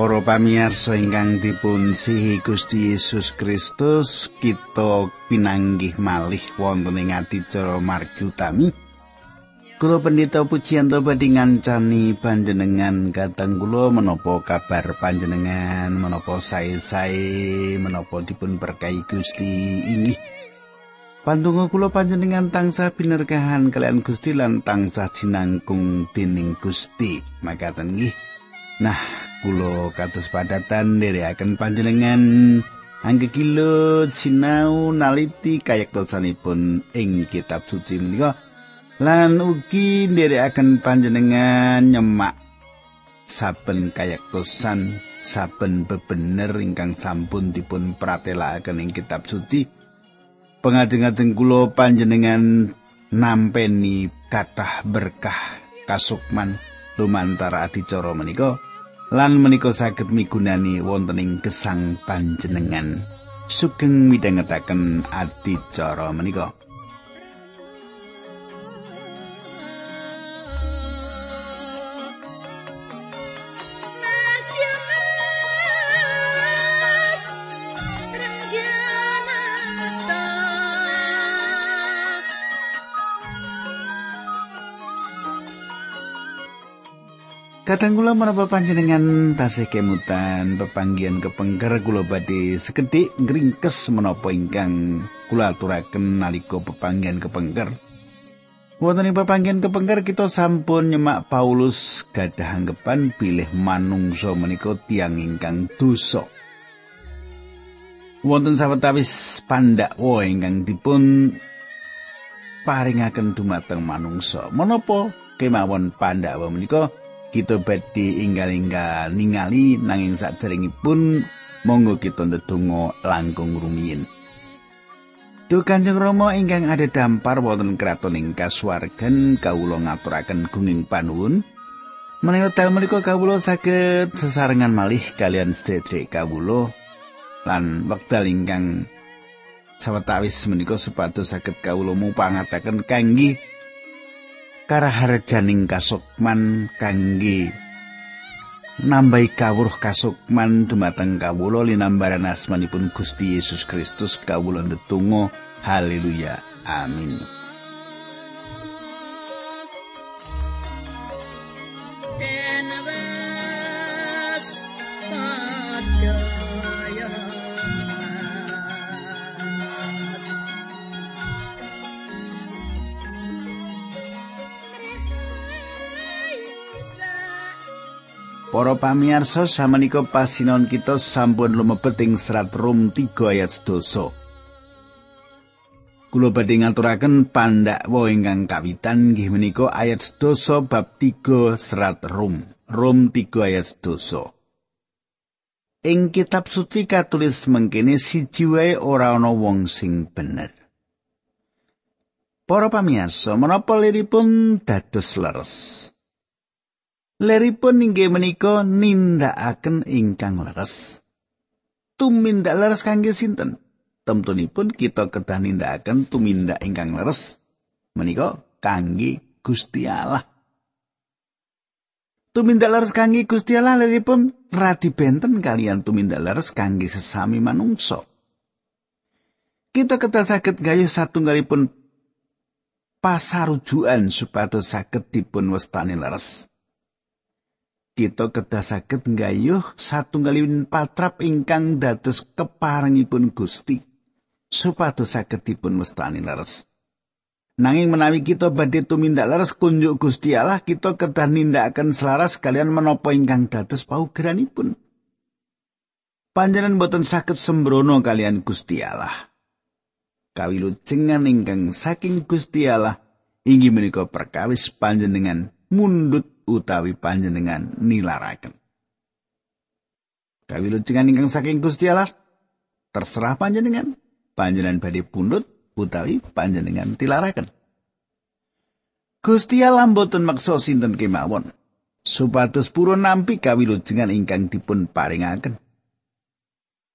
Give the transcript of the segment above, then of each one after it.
Para pamirsa ingkang dipun sihi Gusti Yesus Kristus, kita pinanggih malih wonten ing adicara margi utami. Kula pendeta pujian to badhe ngancani panjenengan kateng kula menapa kabar panjenengan menapa sae-sae menapa dipun berkahi Gusti inggih. Pandonga kula panjenengan tansah binerkahan kalian Gusti lan tansah jinangkung dening Gusti. Makaten nggih. Nah, kula kados padatan nderekaken panjenengan. Angge kilo sinau naliti kayektosanipun ing kitab suci menika. Lan ugi nderekaken panjenengan nyemak saben kayektosan saben bebener ingkang sampun dipun pratelakaken ing kitab suci. Pengajeng-ajeng kula panjenengan nampeni kathah berkah kasukman lumantara adicara menika lan menika saged migunani wonten ing gesang panjenengan. Sugeng midhangetaken adicara menika Kadang kula menapa panjenengan tasih kemutan pepanggian kepengker kula badhe sekedhik ngringkes menapa ingkang kula aturaken nalika pepanggian kepengker. Wonten ing pepanggian kepengker kita sampun nyemak Paulus gadah anggapan bilih manungsa menika tiang ingkang dosa. Wonten sawetawis pandakwa ingkang dipun paringaken dumateng manungsa. Menapa kemawon pandakwa menika? Kita badhe inggal-inggal ningali nanging saderengipun monggo kita ndedonga langkung rumiyin. Duh Kanjeng Rama ingkang ada dampar wonten kraton ing kasuwargan kawula ngaturaken gunging panuwun. Menawi dalem menika kawula saged sesarengan malih kalian sedherek kawula lan wekdal ingkang sawetawis menika supados saged kawula mupangataken kangge karaharjaning kasukman kangge nambahi kawruh kasukman dumateng kawula linambaran asmanipun Gusti Yesus Kristus kawula ndedonga. Haleluya. Amin Para pamirsa samenika pasinon kita sampun lumebet ing serat Rum 3 ayat 12. Kula badhe ngaturaken pandhakwa ingkang kawitan nggih menika ayat 12 bab 3 serat Rum. Rum 3 ayat 12. Ing kitab suci katulis mengkene siji wae ora ana wong sing bener. Para pamirsa, menapa liripun dados leres? Leripun inggih menika nindakaken ingkang leres. Tumindak leres kangge sinten? Temtunipun kita kedah nindakaken tumindak ingkang leres menika kangge Gusti Allah. Tumindak leres kangge Gusti Allah leripun radi benten kalian tumindak leres kangge sesami manungsa. Kita kedah saged gayuh satunggalipun pasarujuan supados saged dipun wastani leres. Kita kedah saged nggayuh satunggalipun patrap ingkang dados keparengipun Gusti supados saged dipun wastani leres. Nanging menawi kita badhe tumindak leres kunjuk Gusti Allah, kita kedah nindakaken selaras kalian menapa ingkang dados paugeranipun. Panjenengan boten saged sembrono kalian Gusti Allah. Kawilujengan ingkang saking Gusti Allah inggih menika perkawis panjenengan mundut utawi panjenengan nilaraken. Kawilujengan ingkang saking Gusti Allah terserah panjenengan. Panjenengan badhe pundut utawi panjenengan tilaraken. Gusti Allah mboten maksa sinten kemawon supados purun nampi kawilujengan ingkang dipun paringaken.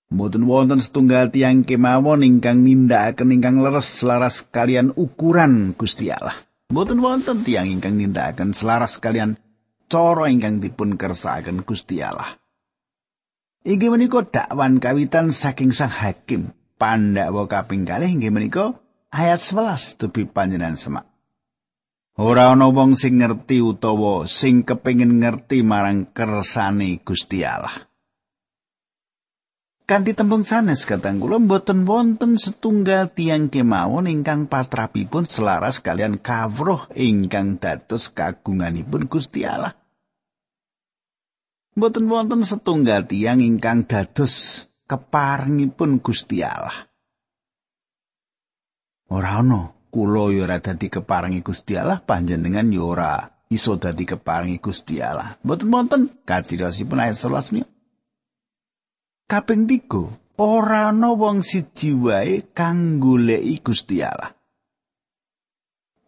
Mboten wonten setunggal tiang kemawon ingkang nindakaken ingkang leres selaras kalian ukuran Gusti Allah. Mboten wonten tiang ingkang nindakaken selaras kalian cara ingkang dipun kersakaken Gusti Allah. Inggih menika dakwan kawitan saking sang hakim. Pandhawa kaping kalih inggih menika ayat 11 tubi panjenengan semak. Ora ana wong sing ngerti utawa sing kepengin ngerti marang kersane Gusti Allah. Kanthi tembung sanes katang kula mboten wonten setunggal tiang kemawon ingkang patrapipun selaras kalian kawruh ingkang dados kagunganipun Gusti Allah. Mboten wonten setunggal tiang ingkang dados keparingipun Gusti Allah. Ora ana kula ya ora dadi keparingi Gusti Allah panjenengan ya ora iso dadi keparingi Gusti Allah. Mboten wonten kadirosipun ayat 11 Kaping 3 ora ana wong siji wae kang goleki Gusti Allah.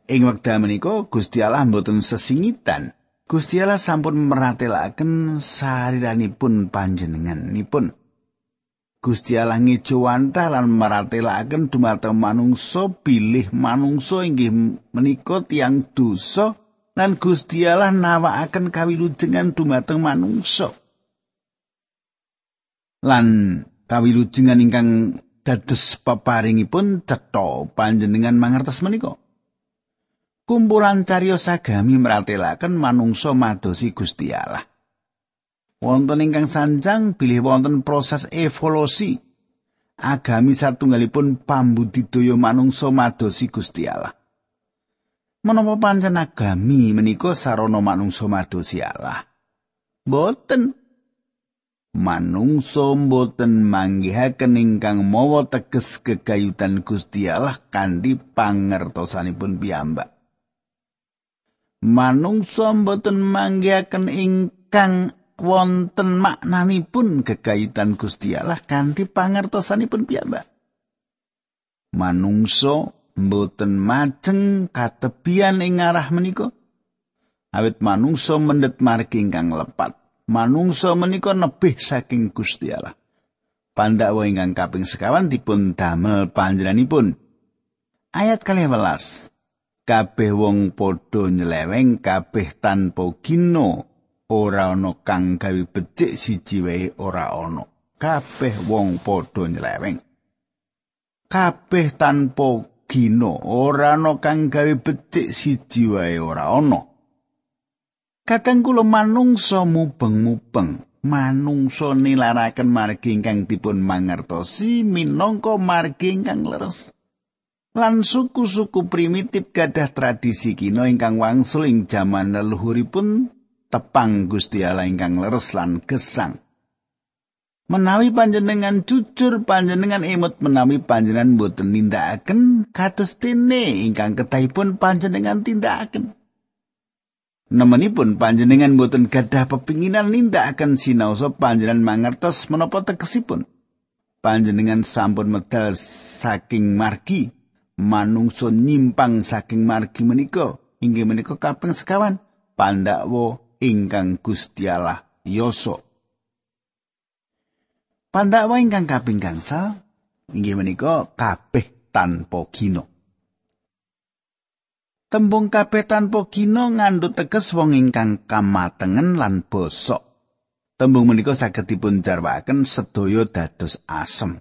Ing wekdal menika Gusti Allah mboten sesingitan Gusti Allah sampun meratelaken sariranipun panjenenganipun. Gusti Allah ngejuwantah lan meratelaken dumateng manungsa bilih manungsa inggih menika tiang dosa lan Gusti Allah nawakaken kawilujengan dumateng manungsa. Lan kawilujengan ingkang dados peparingipun cetha panjenengan mangertos menika. kumpulan cariyos sagami meratelaken manungsa madosi Gusti Allah. Wonten ingkang sanjang bilih wonten proses evolusi agami satunggalipun pambudidaya manungsa madosi Gusti Allah. Menapa pancen agami menika sarana manungsa madosi Allah? Boten manungsa boten manggihaken ingkang mawa teges kegayutan Gusti Allah kanthi pangertosanipun piyambak. manungsa mboten manggihaken ingkang wonten maknanipun gegayutan Gusti Allah kanthi pangertosanipun piyambak. Manungsa mboten majeng katebian ing arah menika. Awit manungsa mendhet margi ingkang lepat. Manungsa menika nebih saking Gusti Allah. Pandhawa ingkang kaping sekawan dipun damel panjenenganipun. Ayat 12. kabeh wong padha nyeleweng kabeh tanpa gino ora ana kang gawe becik siji wae ora ana kabeh wong padha nyeleweng kabeh tanpa gino ora ana kang gawe becik siji wae ora ana Kadang kula manungsa mubeng-mubeng, manungsa nilaraken margi ingkang dipun mangertosi minangka margi ingkang leres. lan suku-suku primitif gadah tradisi kino ingkang wangsul ing jaman leluhuripun tepang Gusti Allah ingkang leres lan gesang. Menawi panjenengan jujur panjenengan emut menawi panjenengan boten nindakaken kados dene ingkang ketahipun panjenengan tindakaken. Nemenipun panjenengan boten gadah pepinginan nindakaken sinaosa panjenengan mangertos menapa tegesipun. Panjenengan sampun medal saking margi manungsa nyimpang saking margi menika. Inggih menika kaping sekawan pandhawa ingkang Gusti Allah yoso pandhawa ingkang kaping gangsal inggih menika kabeh tanpa gino tembung kabeh tanpa gino ngandhut teges wong ingkang kamatengen lan bosok. Tembung menika saged dipun jarwaken sedaya dados asem.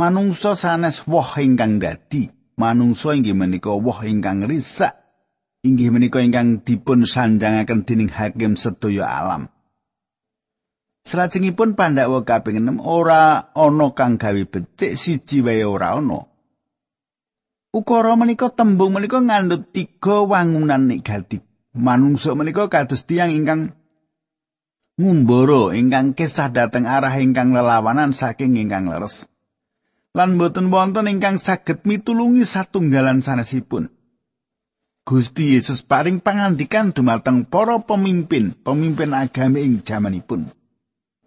Manungsa sanes woh ingkang dadi manungsa inggih menika woh ingkang risak. Inggih menika ingkang dipun sanjangaken dening hakim sedaya alam. Salajengipun pandhawa kaping 6 ora ana kang gawe becik siji wae ora ana. Ukara menika tembung menika ngandhut tiga wangunan negatif. Manungsa menika kados tiyang ingkang ngumbara ingkang kesah dhateng arah ingkang lelawanan saking ingkang leres. lan boten wonten ingkang saged mitulungi satunggalan sanesipun. Gusti Yesus paring pangandikan dumateng para pemimpin, pemimpin agami ing jamanipun.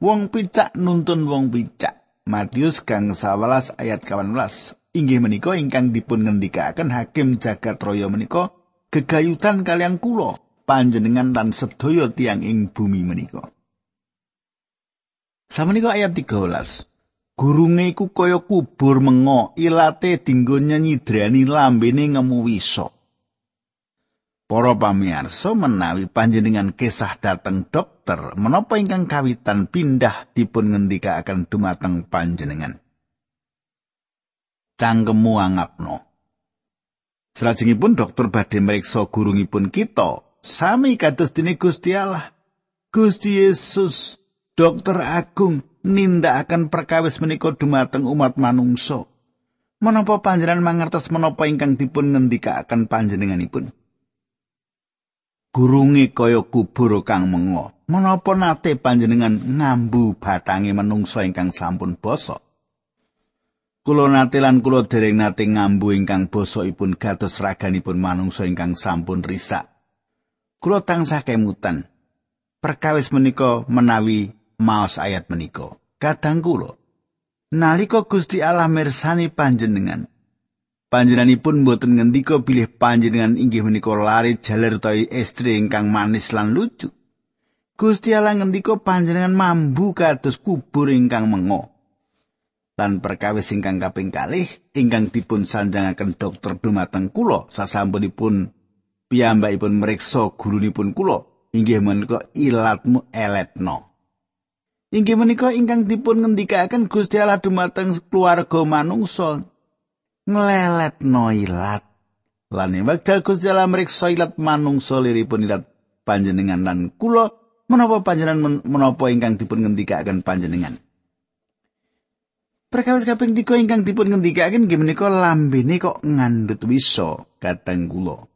Wong picak nuntun wong picak. Matius kang 11 ayat 18. Inggih menika ingkang dipun ngendikaken hakim jagat raya menika gegayutan kalian kula panjenengan lan sedaya tiang ing bumi menika. Samenika ayat 13. Gurunge iku kaya kubur mengo, ilate dinggo nyenyidrani lambene ngemu wisa. Para pamirsa menawi panjenengan kisah dateng dokter menapa ingkang kawitan pindah dipun ngendikaken dumateng panjenengan. Cangkemu angapno. Salajengipun dokter badhe mriksa gurungipun kita sami kados dene Gusti Allah. Gusti Yesus, dokter agung nindakaken perkawis menika dumateng umat manungsa. Menapa panjenengan mangertos menapa ingkang dipun ngendikaken panjenenganipun? gurunge kaya kubur kang mengo. Menapa nate panjenengan ngambu batange manungsa ingkang sampun basa? Kula nate lan kula dereng nate ngambu ingkang basakipun gatos raganipun manungsa ingkang sampun risak. Kula tansah kemutan. Perkawis menika menawi maos ayat menika. Kadang kula nalika Gusti Allah mirsani panjenengan, Panjenenganipun boten ngendika bilih panjenengan inggih menika lari jaler utawi estri ingkang manis lan lucu. Gusti Allah ngendika panjenengan mambu kados kubur ingkang mengo. Lan perkawis ingkang kaping kalih ingkang dipun sanjangaken dokter dumateng kula sasampunipun piyambakipun mriksa gurunipun kula inggih menika ilatmu eletno. Inggih menika ingkang dipun ngendikaken Gusti Allah dumateng keluarga manungsa ngleletno ilat. Lan wekdal Gusti Allah mriksa ilat manungsa liripun ilat panjenengan lan kula menapa panjenengan menapa ingkang dipun ngendikaken panjenengan. Perkawis kaping 3 ingkang dipun ngendikaken nggih menika lambene kok ngandut wisa kateng kula.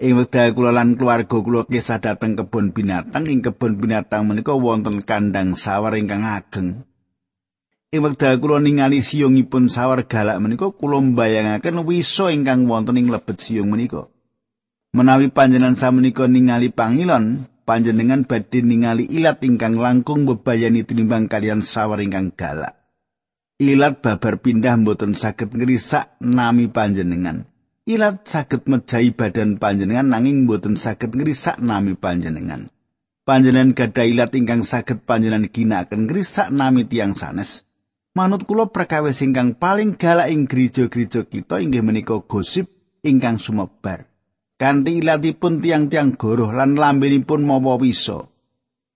Ing wekdal kula lan keluarga kula kisah dateng kebun binatang ing kebun binatang menika wonten kandang sawar ingkang ageng. Ing wekdal kula ningali siungipun sawar galak menika kula mbayangaken wisa ingkang wonten ing lebet siung menika. Menawi panjenengan samenika ningali pangilon, panjenengan badhe ningali ilat ingkang langkung bebayani tinimbang kalian sawar ingkang galak. Ilat babar pindah mboten saged ngrisak nami panjenengan. Ilat saged mejahi badan panjenengan nanging mboten saged ngrisak nami panjenengan. Panjenengan gadah ilat ingkang saged panjenengan ginakaken ngrisak nami tiang sanes. manut kula perkawis ingkang paling galak ing gereja-gereja kita inggih menika gosip ingkang sumebar. Kanthi ilatipun tiang-tiang goroh lan lambenipun mawa wisa.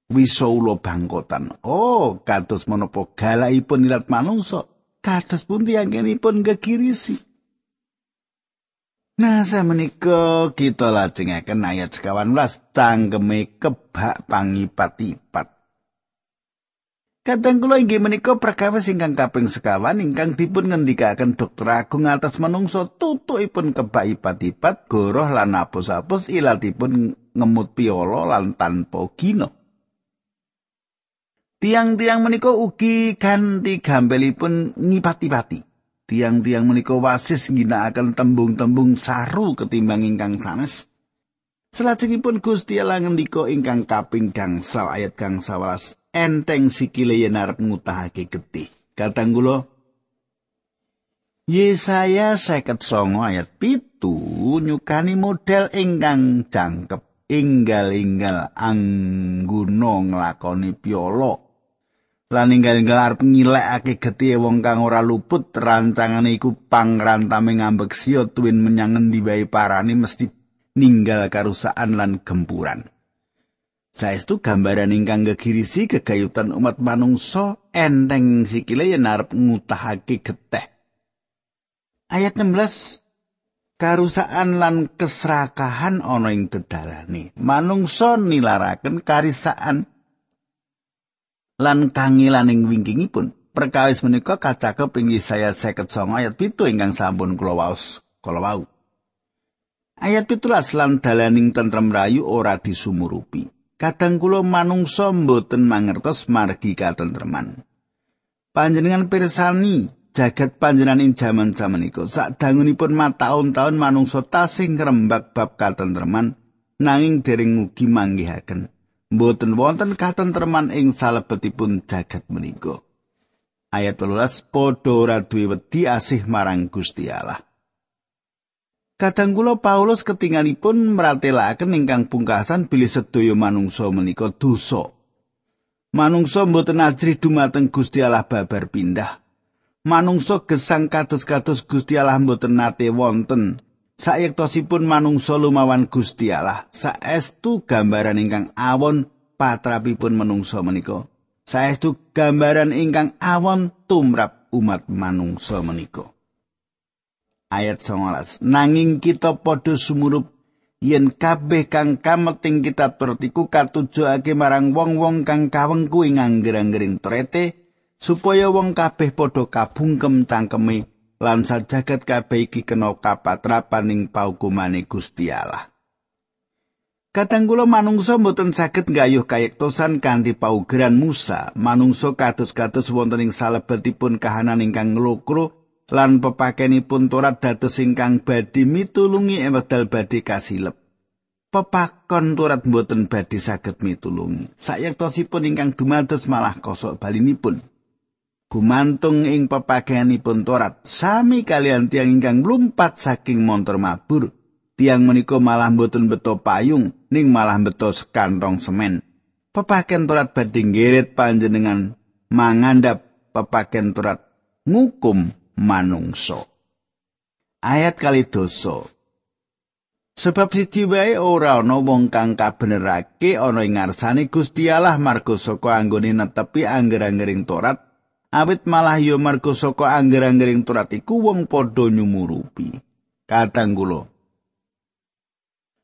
Wisa ula bangkotan. Oh, kados menapa galakipun ilat manungsa, kados pun tiangkenipun gegirisi. Nah, menika kita lajengaken ayat sekawan belas cangkeme kebak pangipat-ipat. Kadang kula inggih menika perkawis ingkang kaping sekawan ingkang dipun ngendikaken dokter agung atas manungsa tutukipun kebak ipat-ipat goroh lan apus-apus ilatipun ngemut piolo lan tanpa gino. Tiang-tiang menika ugi kanthi gambelipun ngipati-pati. Tiang-tiang menika wasis ngginakaken tembung-tembung saru ketimbang ingkang sanes. Selajengipun Gusti Allah ngendika ingkang kaping gangsal ayat gangsal enteng sikile yen arep ngutahake getih. Katang kula Yesaya 59 ayat pitu nyukani model ingkang jangkep inggal-inggal angguna nglakoni piolo lan inggal-inggal arep ngilekake getih wong kang ora luput rancangane iku pangrantame ngambek sia tuwin menyang ngendi wae parane mesti ninggal karusaan lan gempuran Saestu gambaran ingkang gegirisi kegayutan umat manungsa enteng sikile yen arep ngutahake geteh. Ayat 16 Karusaan lan kesrakahan ana ing dedalane. Manungsa nilaraken karisaan lan kangilan ing wingkingipun. Perkawis menika kacakep ing Yesaya 59 ayat 7 ingkang sampun kula waos kala wau. Ayat 17 lan dalaning tentrem rayu ora disumurupi. kadang kula manungsa mboten mangertos margi katentreman. Panjenengan pirsani jagat panjenengan ing jaman-jaman iku sadangunipun mataun-taun manungsa tasih ngrembak bab katentreman nanging dereng mugi manggihaken. Mboten wonten katentreman ing salebetipun jagat menika. Ayat 12 padha ora duwe wedi asih marang Gusti Allah. Kadang kula Paulus ketingalipun meratelaken ingkang pungkasan bilih sedaya manungsa menika dosa. Manungsa mboten ajri dumateng Gusti Allah babar pindah. Manungsa gesang kados-kados Gusti Allah mboten nate wonten sayektosipun manungsa lumawan Gusti Allah. Saestu gambaran ingkang awon patrapipun manungsa menika? Saestu gambaran ingkang awon tumrap umat manungsa menika? Ayat 19 nanging kita padha sumurup yen kabeh kang kameting kitab Taurat iku katujuake marang wong-wong kang kawengku ing angger-anggering trete supaya wong kabeh padha kabungkem cangkeme lan jagat kabeh iki kena kapatrapan ing paukumane Gusti Allah. Kadang kula manungsa mboten saged nggayuh kayektosan kanthi paugeran Musa, manungsa kados-kados wonten ing salebetipun kahanan ingkang nglokro lan pepakenipun Torat dados ingkang badhe mitulungi ing wekdal badhe kasilep. Pepakon Torat mboten badhe saged mitulungi. Sayektosipun ingkang dumados malah kosok balinipun. Gumantung ing pepakeanipun Torat. Sami kalian tiang ingkang mlumpat saking montor mabur tiang menika malah mboten beto payung ning malah beto sekantong semen. Pepaken Torat badhe ngirit panjenengan mangandap pepaken Torat ngukum manungso ayat kali dosa. Sebab siji wae ora ana wong kang kabenerake ana ing ngarsane Gusti Allah marga saka anggone netepi angger-anggering Torat awit malah ya marga saka angger-anggering turat iku wong padha nyumurupi kadang kula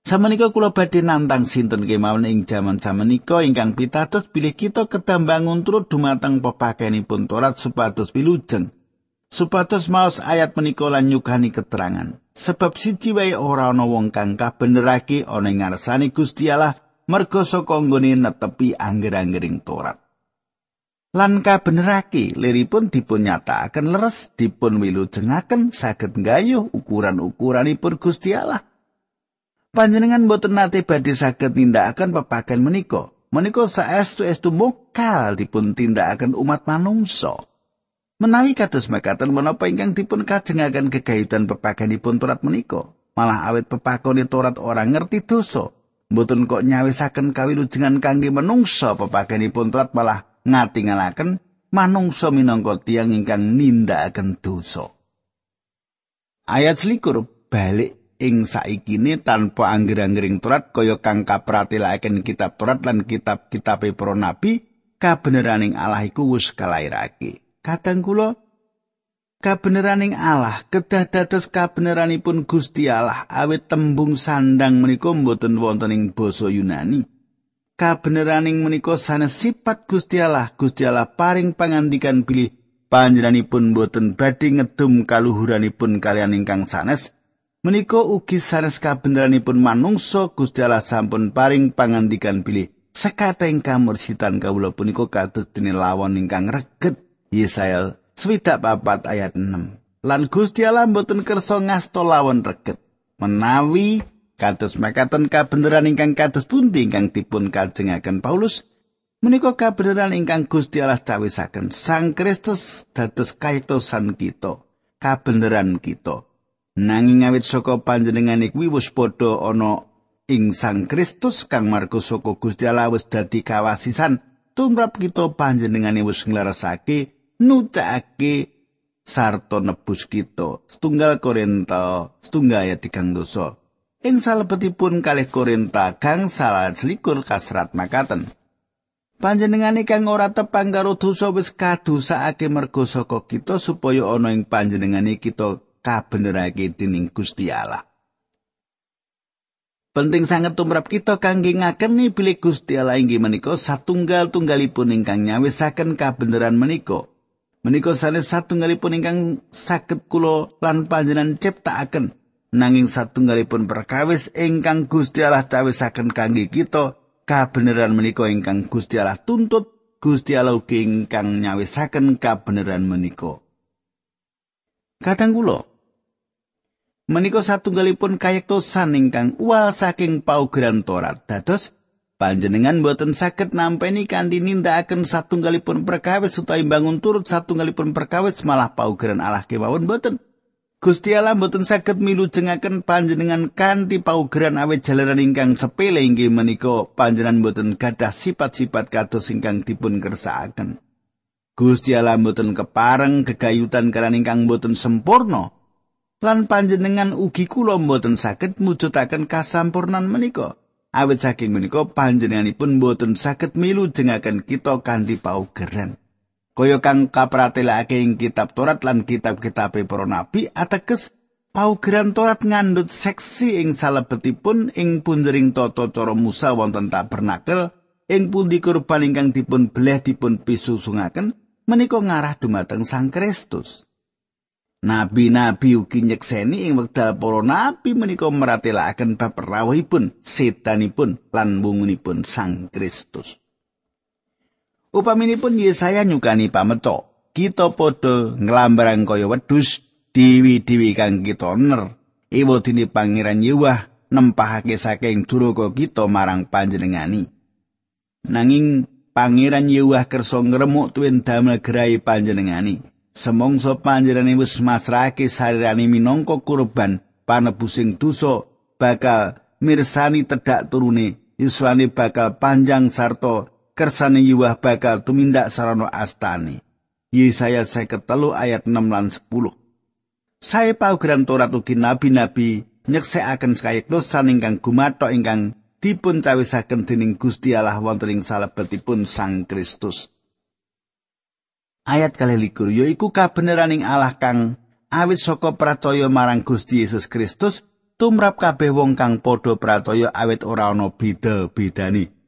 Samenika kula badhe nantang sinten kemawon ing jaman-jaman nika ingkang pitados bilih kita ketambangun turut dumateng pepakenipun Torat supados pilujeng. Supados maos ayat menika lan nyukani keterangan. Sebab siji wae ora ana wong kang kabenerake ana ing ngarsane Gusti Allah merga saka nggone netepi angger-anggering Torat. Lan kabenerake liripun dipun nyatakaken leres dipun wilujengaken saged nggayuh ukuran-ukuranipun Gusti Allah. Panjenengan boten nate badhe saged nindakaken pepaken menika. Menika saestu-estu mokal dipun tindakaken umat manungsa. Menawi kados mekaten menapa ingkang dipun kajengaken gegayutan pepakenipun Torat menika, malah awet pepakone Torat ora ngerti dosa. Mboten kok nyawisaken kawilujengan kangge menungsa pepakenipun Torat malah ngatingalaken manungsa minangka tiyang ingkang nindakaken dosa. Ayat selikur balik ing saikine tanpa angger-anggering turat kaya kang kapratelaken kitab turat lan kitab-kitab para nabi kabeneraning Allah iku wis kalairake. Kadang kula kabeneraning Allah kedah dados kabeneranipun Gusti Allah awit tembung sandang menika mboten wonten ing basa Yunani. Kabeneraning menika sanes sifat Gusti Allah. Gusti Allah paring pangandikan pilih panjenenganipun boten badhe ngedum kaluhuranipun kalian ingkang sanes. Menika ugi sanes kabeneranipun manungsa Gusti Allah sampun paring pangandikan pilih sekateng kamursitan kawula punika kados dene lawon ingkang reget Yesaya swidak papat ayat 6 lan Gusti Allah boten kersa ngasta lawon reget menawi Kados makaten kabeneran ingkang kados pundi ingkang dipun kajengaken Paulus menika kabeneran ingkang Gusti Allah cawisaken Sang Kristus dados kaitosan kita kabeneran kita. Nanging awit saka panjenengan kuwi wis padha ana ing Sang Kristus kang marga saka Gusti Allah wis dadi kawasisan tumrap kita panjenengane wis ngleresake nucake sarta nebus kita. Setunggal Korinta setunggal ayat 3 dosa ing salebetipun kalih Korinta kang salah selikur kasrat makaten. Panjenengane kang ora tepang karo dosa wis kadosake mergo saka kita supaya ana ing panjenengane kita kabenerake dening Gusti Allah. Penting sangat tumrap kita kangge ngakeni bilih Gusti Allah inggih menika satunggal tunggalipun ingkang nyawisaken kabeneran menika. Menika sanes satunggalipun ingkang saged kula lan panjenengan ciptakaken. Nanging satunggalipun perkawis ingkang Gusti Allah cawisaken kangge kita kabeneran menika ingkang Gusti Allah tuntut Gusti Allah ugi ingkang nyawisaken kabeneran menika. Kadang kula menika satunggalipun kayektosan ingkang uwal saking paugeran Torat dados panjenengan boten saged nampeni kanthi nindakaken satunggalipun perkawis utawi bangun turut satunggalipun perkawis malah paugeran Allah kemawon boten Gusti Allah mboten saged milujengaken panjenengan kanthi paugeran awet jalaran ingkang sepele inggih menika panjenengan mboten gadah sifat-sifat kados ingkang dipun kersakaken. Gusti Allah mboten kepareng gegayutan karan ingkang mboten sempurna. lan panjenengan ugi kula mboten saged mujudaken kasampurnan menika awit saking menika panjenenganipun mboten saged milu jengaken kita kanthi paugeran kaya kang kapratelake ing kitab Torat lan kitab-kitab para nabi ateges paugeran Torat ngandut seksi ing salebetipun ing punjering tata cara Musa wonten tabernakel ing pundi kurban ingkang dipun beleh dipun pisusungaken menika ngarah dumateng Sang Kristus Nabi-nabi ugi nyekseni ing wekdal para nabi menika meratelaken bab rawuhipun, setanipun lan wungunipun Sang Kristus. Upaminipun Yesaya nyukani pameca, kita padha nglambarang kaya wedhus diwi-diwi kang kita ner. Iwodine Pangeran Yewah nempahake saking duraka kita marang panjenengani. Nanging Pangeran Yewah kersa ngremuk tuwin damel gerai panjenengani. semongso panjenengane wis masrahake sarirane minangka kurban panebusing dosa bakal mirsani tedak turune yuswane bakal panjang sarta kersane yuwah bakal tumindak sarana astane Yesaya 53 ayat 6 lan 10 Saya paugeran Torat ugi nabi-nabi nyeksekaken kayektosan ingkang gumathok ingkang dipun cawisaken dening Gusti Allah wonten ing salebetipun Sang Kristus. ayat kali likur yaiku kabeneraning Allah kang awit saka percaya marang Gusti Yesus Kristus tumrap kabeh wong kang padha percaya awit ora ana beda-bedane.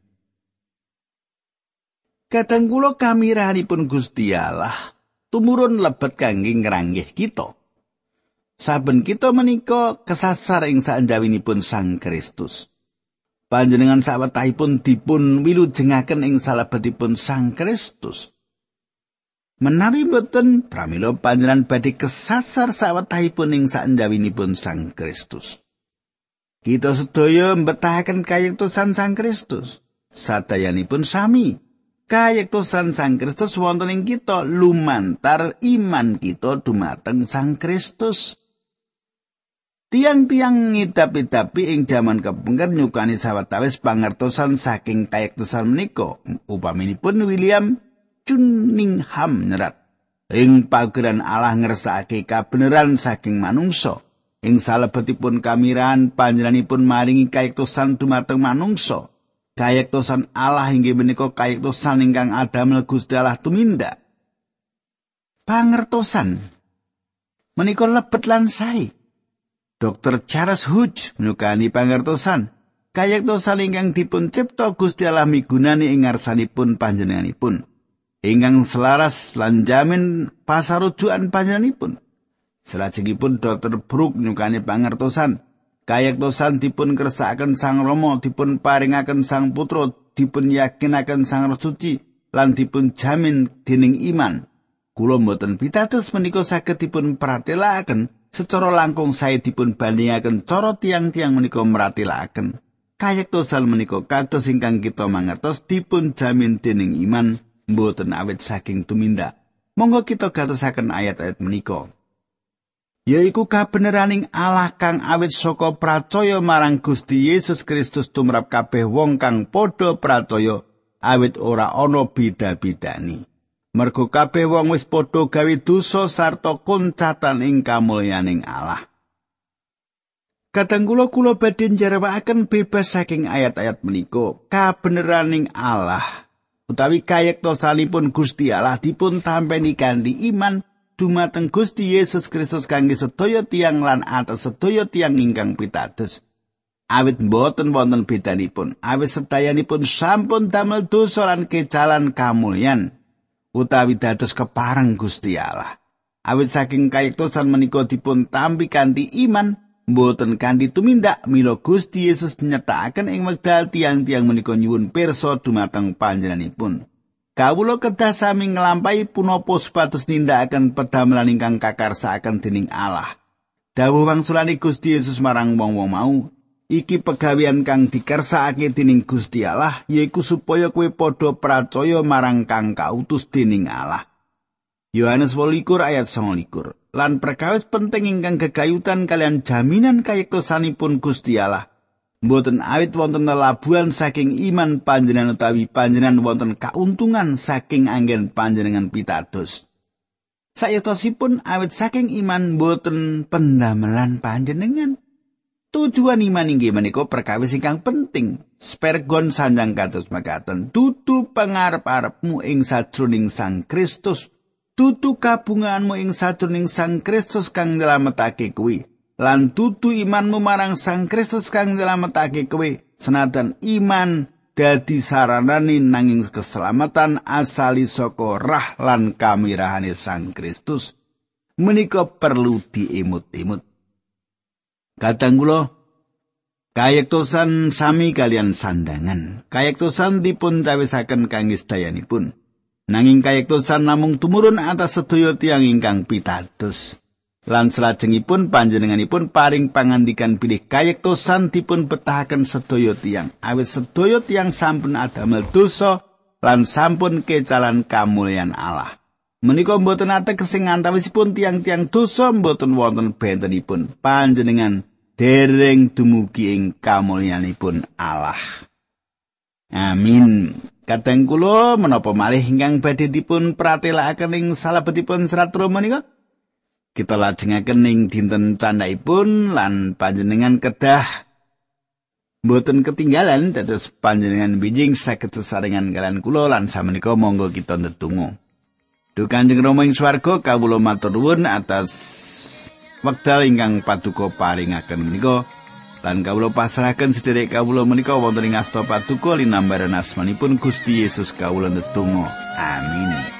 Kadang kula kamirahanipun Gusti Allah tumurun lebet kangge ngranggih kita. Saben kita menika kesasar ing saanjawinipun Sang Kristus. Panjenengan sawetahipun dipun wilujengaken ing salebetipun Sang Kristus. Menawi boten pramila panjenengan badhe kesasar sawetahipun ing saenjawinipun Sang Kristus. Kita sedaya mbetahaken kayektosan Sang Kristus. Sadayanipun sami. Kayektosan Sang Kristus wonten ing kita lumantar iman kita dumateng Sang Kristus. Tiang-tiang ngidap-idapi ing jaman kepengker nyukani sawetawis pangertosan saking kayektosan menika. Upaminipun William Cunningham nyerat ing pageran Allah ngersakake kabeneran saking manungsa ing salebetipun kamiran panjenenganipun maringi kayektosan dumateng manungsa kayektosan Allah inggih menika kayektosan ingkang adamel Gusti Allah tumindak pangertosan menika lebet lan Dr. Charles Hodge nyukani pangertosan kayektosan ingkang dipun cipta Gusti Allah migunani ngarsanipun panjenenganipun ingkang selaras lan jamin pasarujukan panjenenganipun. Selajengipun Dr. Brook nyukani pangertosan kayektosan dipun kersakaken Sang Rama dipun paringaken Sang Putra dipun yakinaken Sang Suci lan dipun jamin dening iman. Kula mboten pitados menika saged dipun pratelaken secara langkung saya dipun bandingaken cara tiang-tiang menika meratelaken. Kayektosan menika kados ingkang kita mangertos dipun jamin dening iman mboten awet saking tumindak. Monggo kita gatosaken ayat-ayat menika. Yaiku kabeneraning Allah kang awet saka pracaya marang Gusti Yesus Kristus tumrap kabeh wong kang padha pracaya awet ora ana beda-bedani. Mergo kabeh wong wis padha gawe dosa sarta kuncatan ing kamulyaning Allah. Kadang kula kula badhe njarewakaken bebas saking ayat-ayat menika. Kabeneraning Allah utawi kayektosanipun Gusti Allah dipun tampeni kanthi iman dumateng Gusti Yesus Kristus kangge sedaya tiang lan atas sedaya tiang ingkang pitados. Awit boten wonten bedanipun, awit sedayanipun sampun damel dosa lan kecalan kamulyan utawi dados kepareng Gusti Allah. Awit saking kayektosan menika dipun tampi kanthi iman, mboten kanthi tumindak mila Gusti Yesus nyetakaken ing wekdal tiang-tiang menika nyuwun pirsa dumateng panjenenganipun. Kawula kedah sami nglampahi punapa supados nindakaken pedamelan ingkang kakarsakaken dening Allah. Dawuh wangsulane Gusti Yesus marang wong-wong mau, iki pegawean kang dikersakake dening Gusti Allah yaiku supaya kowe padha percaya marang kang kautus dening Allah. Yohanes 8 ayat 9 lan perkawis penting ingkang gegayutan kalian jaminan kayektosanipun Gusti Allah. Mboten awit wonten labuhan saking iman panjenengan utawi panjenengan wonten kauntungan saking anggen panjenengan pitados. Sayetosipun awit saking iman boten pendamelan panjenengan. Tujuan iman inggih menika perkawis ingkang penting. Spergon sanjang kados makaten, tutu pangarep-arepmu ing sajroning Sang Kristus. Tutu kabunganmu ing sajroning Sang Kristus kang nyelametake kuwi. Lan tutu imanmu marang Sang Kristus kang nyelametake kuwi. Senajan iman dadi saranane nanging keselamatan asali saka rah lan kamirahane Sang Kristus menika perlu diimut-imut. Kadang kula kayektosan sami kalian sandangan. Kayektosan dipun cawisaken kangge sedayanipun nanging kayektosan namung tumurun atas sedaya tiyang ingkang pitados lan salajengipun panjenenganipun paring pangandikan pilih kayektosan dipun betahaken sedaya tiyang. Awit sedaya tiyang sampun adamel dosa lan sampun kecalan kamulyan Allah. Menika mboten ate kesing antawisipun tiang-tiang dosa mboten wonten bentenipun panjenengan dereng dumugi ing kamulyanipun Allah. Amin. Kadang kula menapa malih ingkang badhe dipun pratelakaken ing salebetipun serat Roma menika kita lajengaken ing dinten candhaipun lan panjenengan kedah mboten ketinggalan dados panjenengan bijing saged sesarengan kalian kula lan samenika monggo kita ndedonga. Duh Kanjeng Rama ing swarga kawula matur nuwun atas wekdal ingkang paduka paringaken menika lan kawula pasrahaken sedherek kawula menika wonten ing asta paduka linambaran asmanipun Gusti Yesus kawula ndedonga. Amin.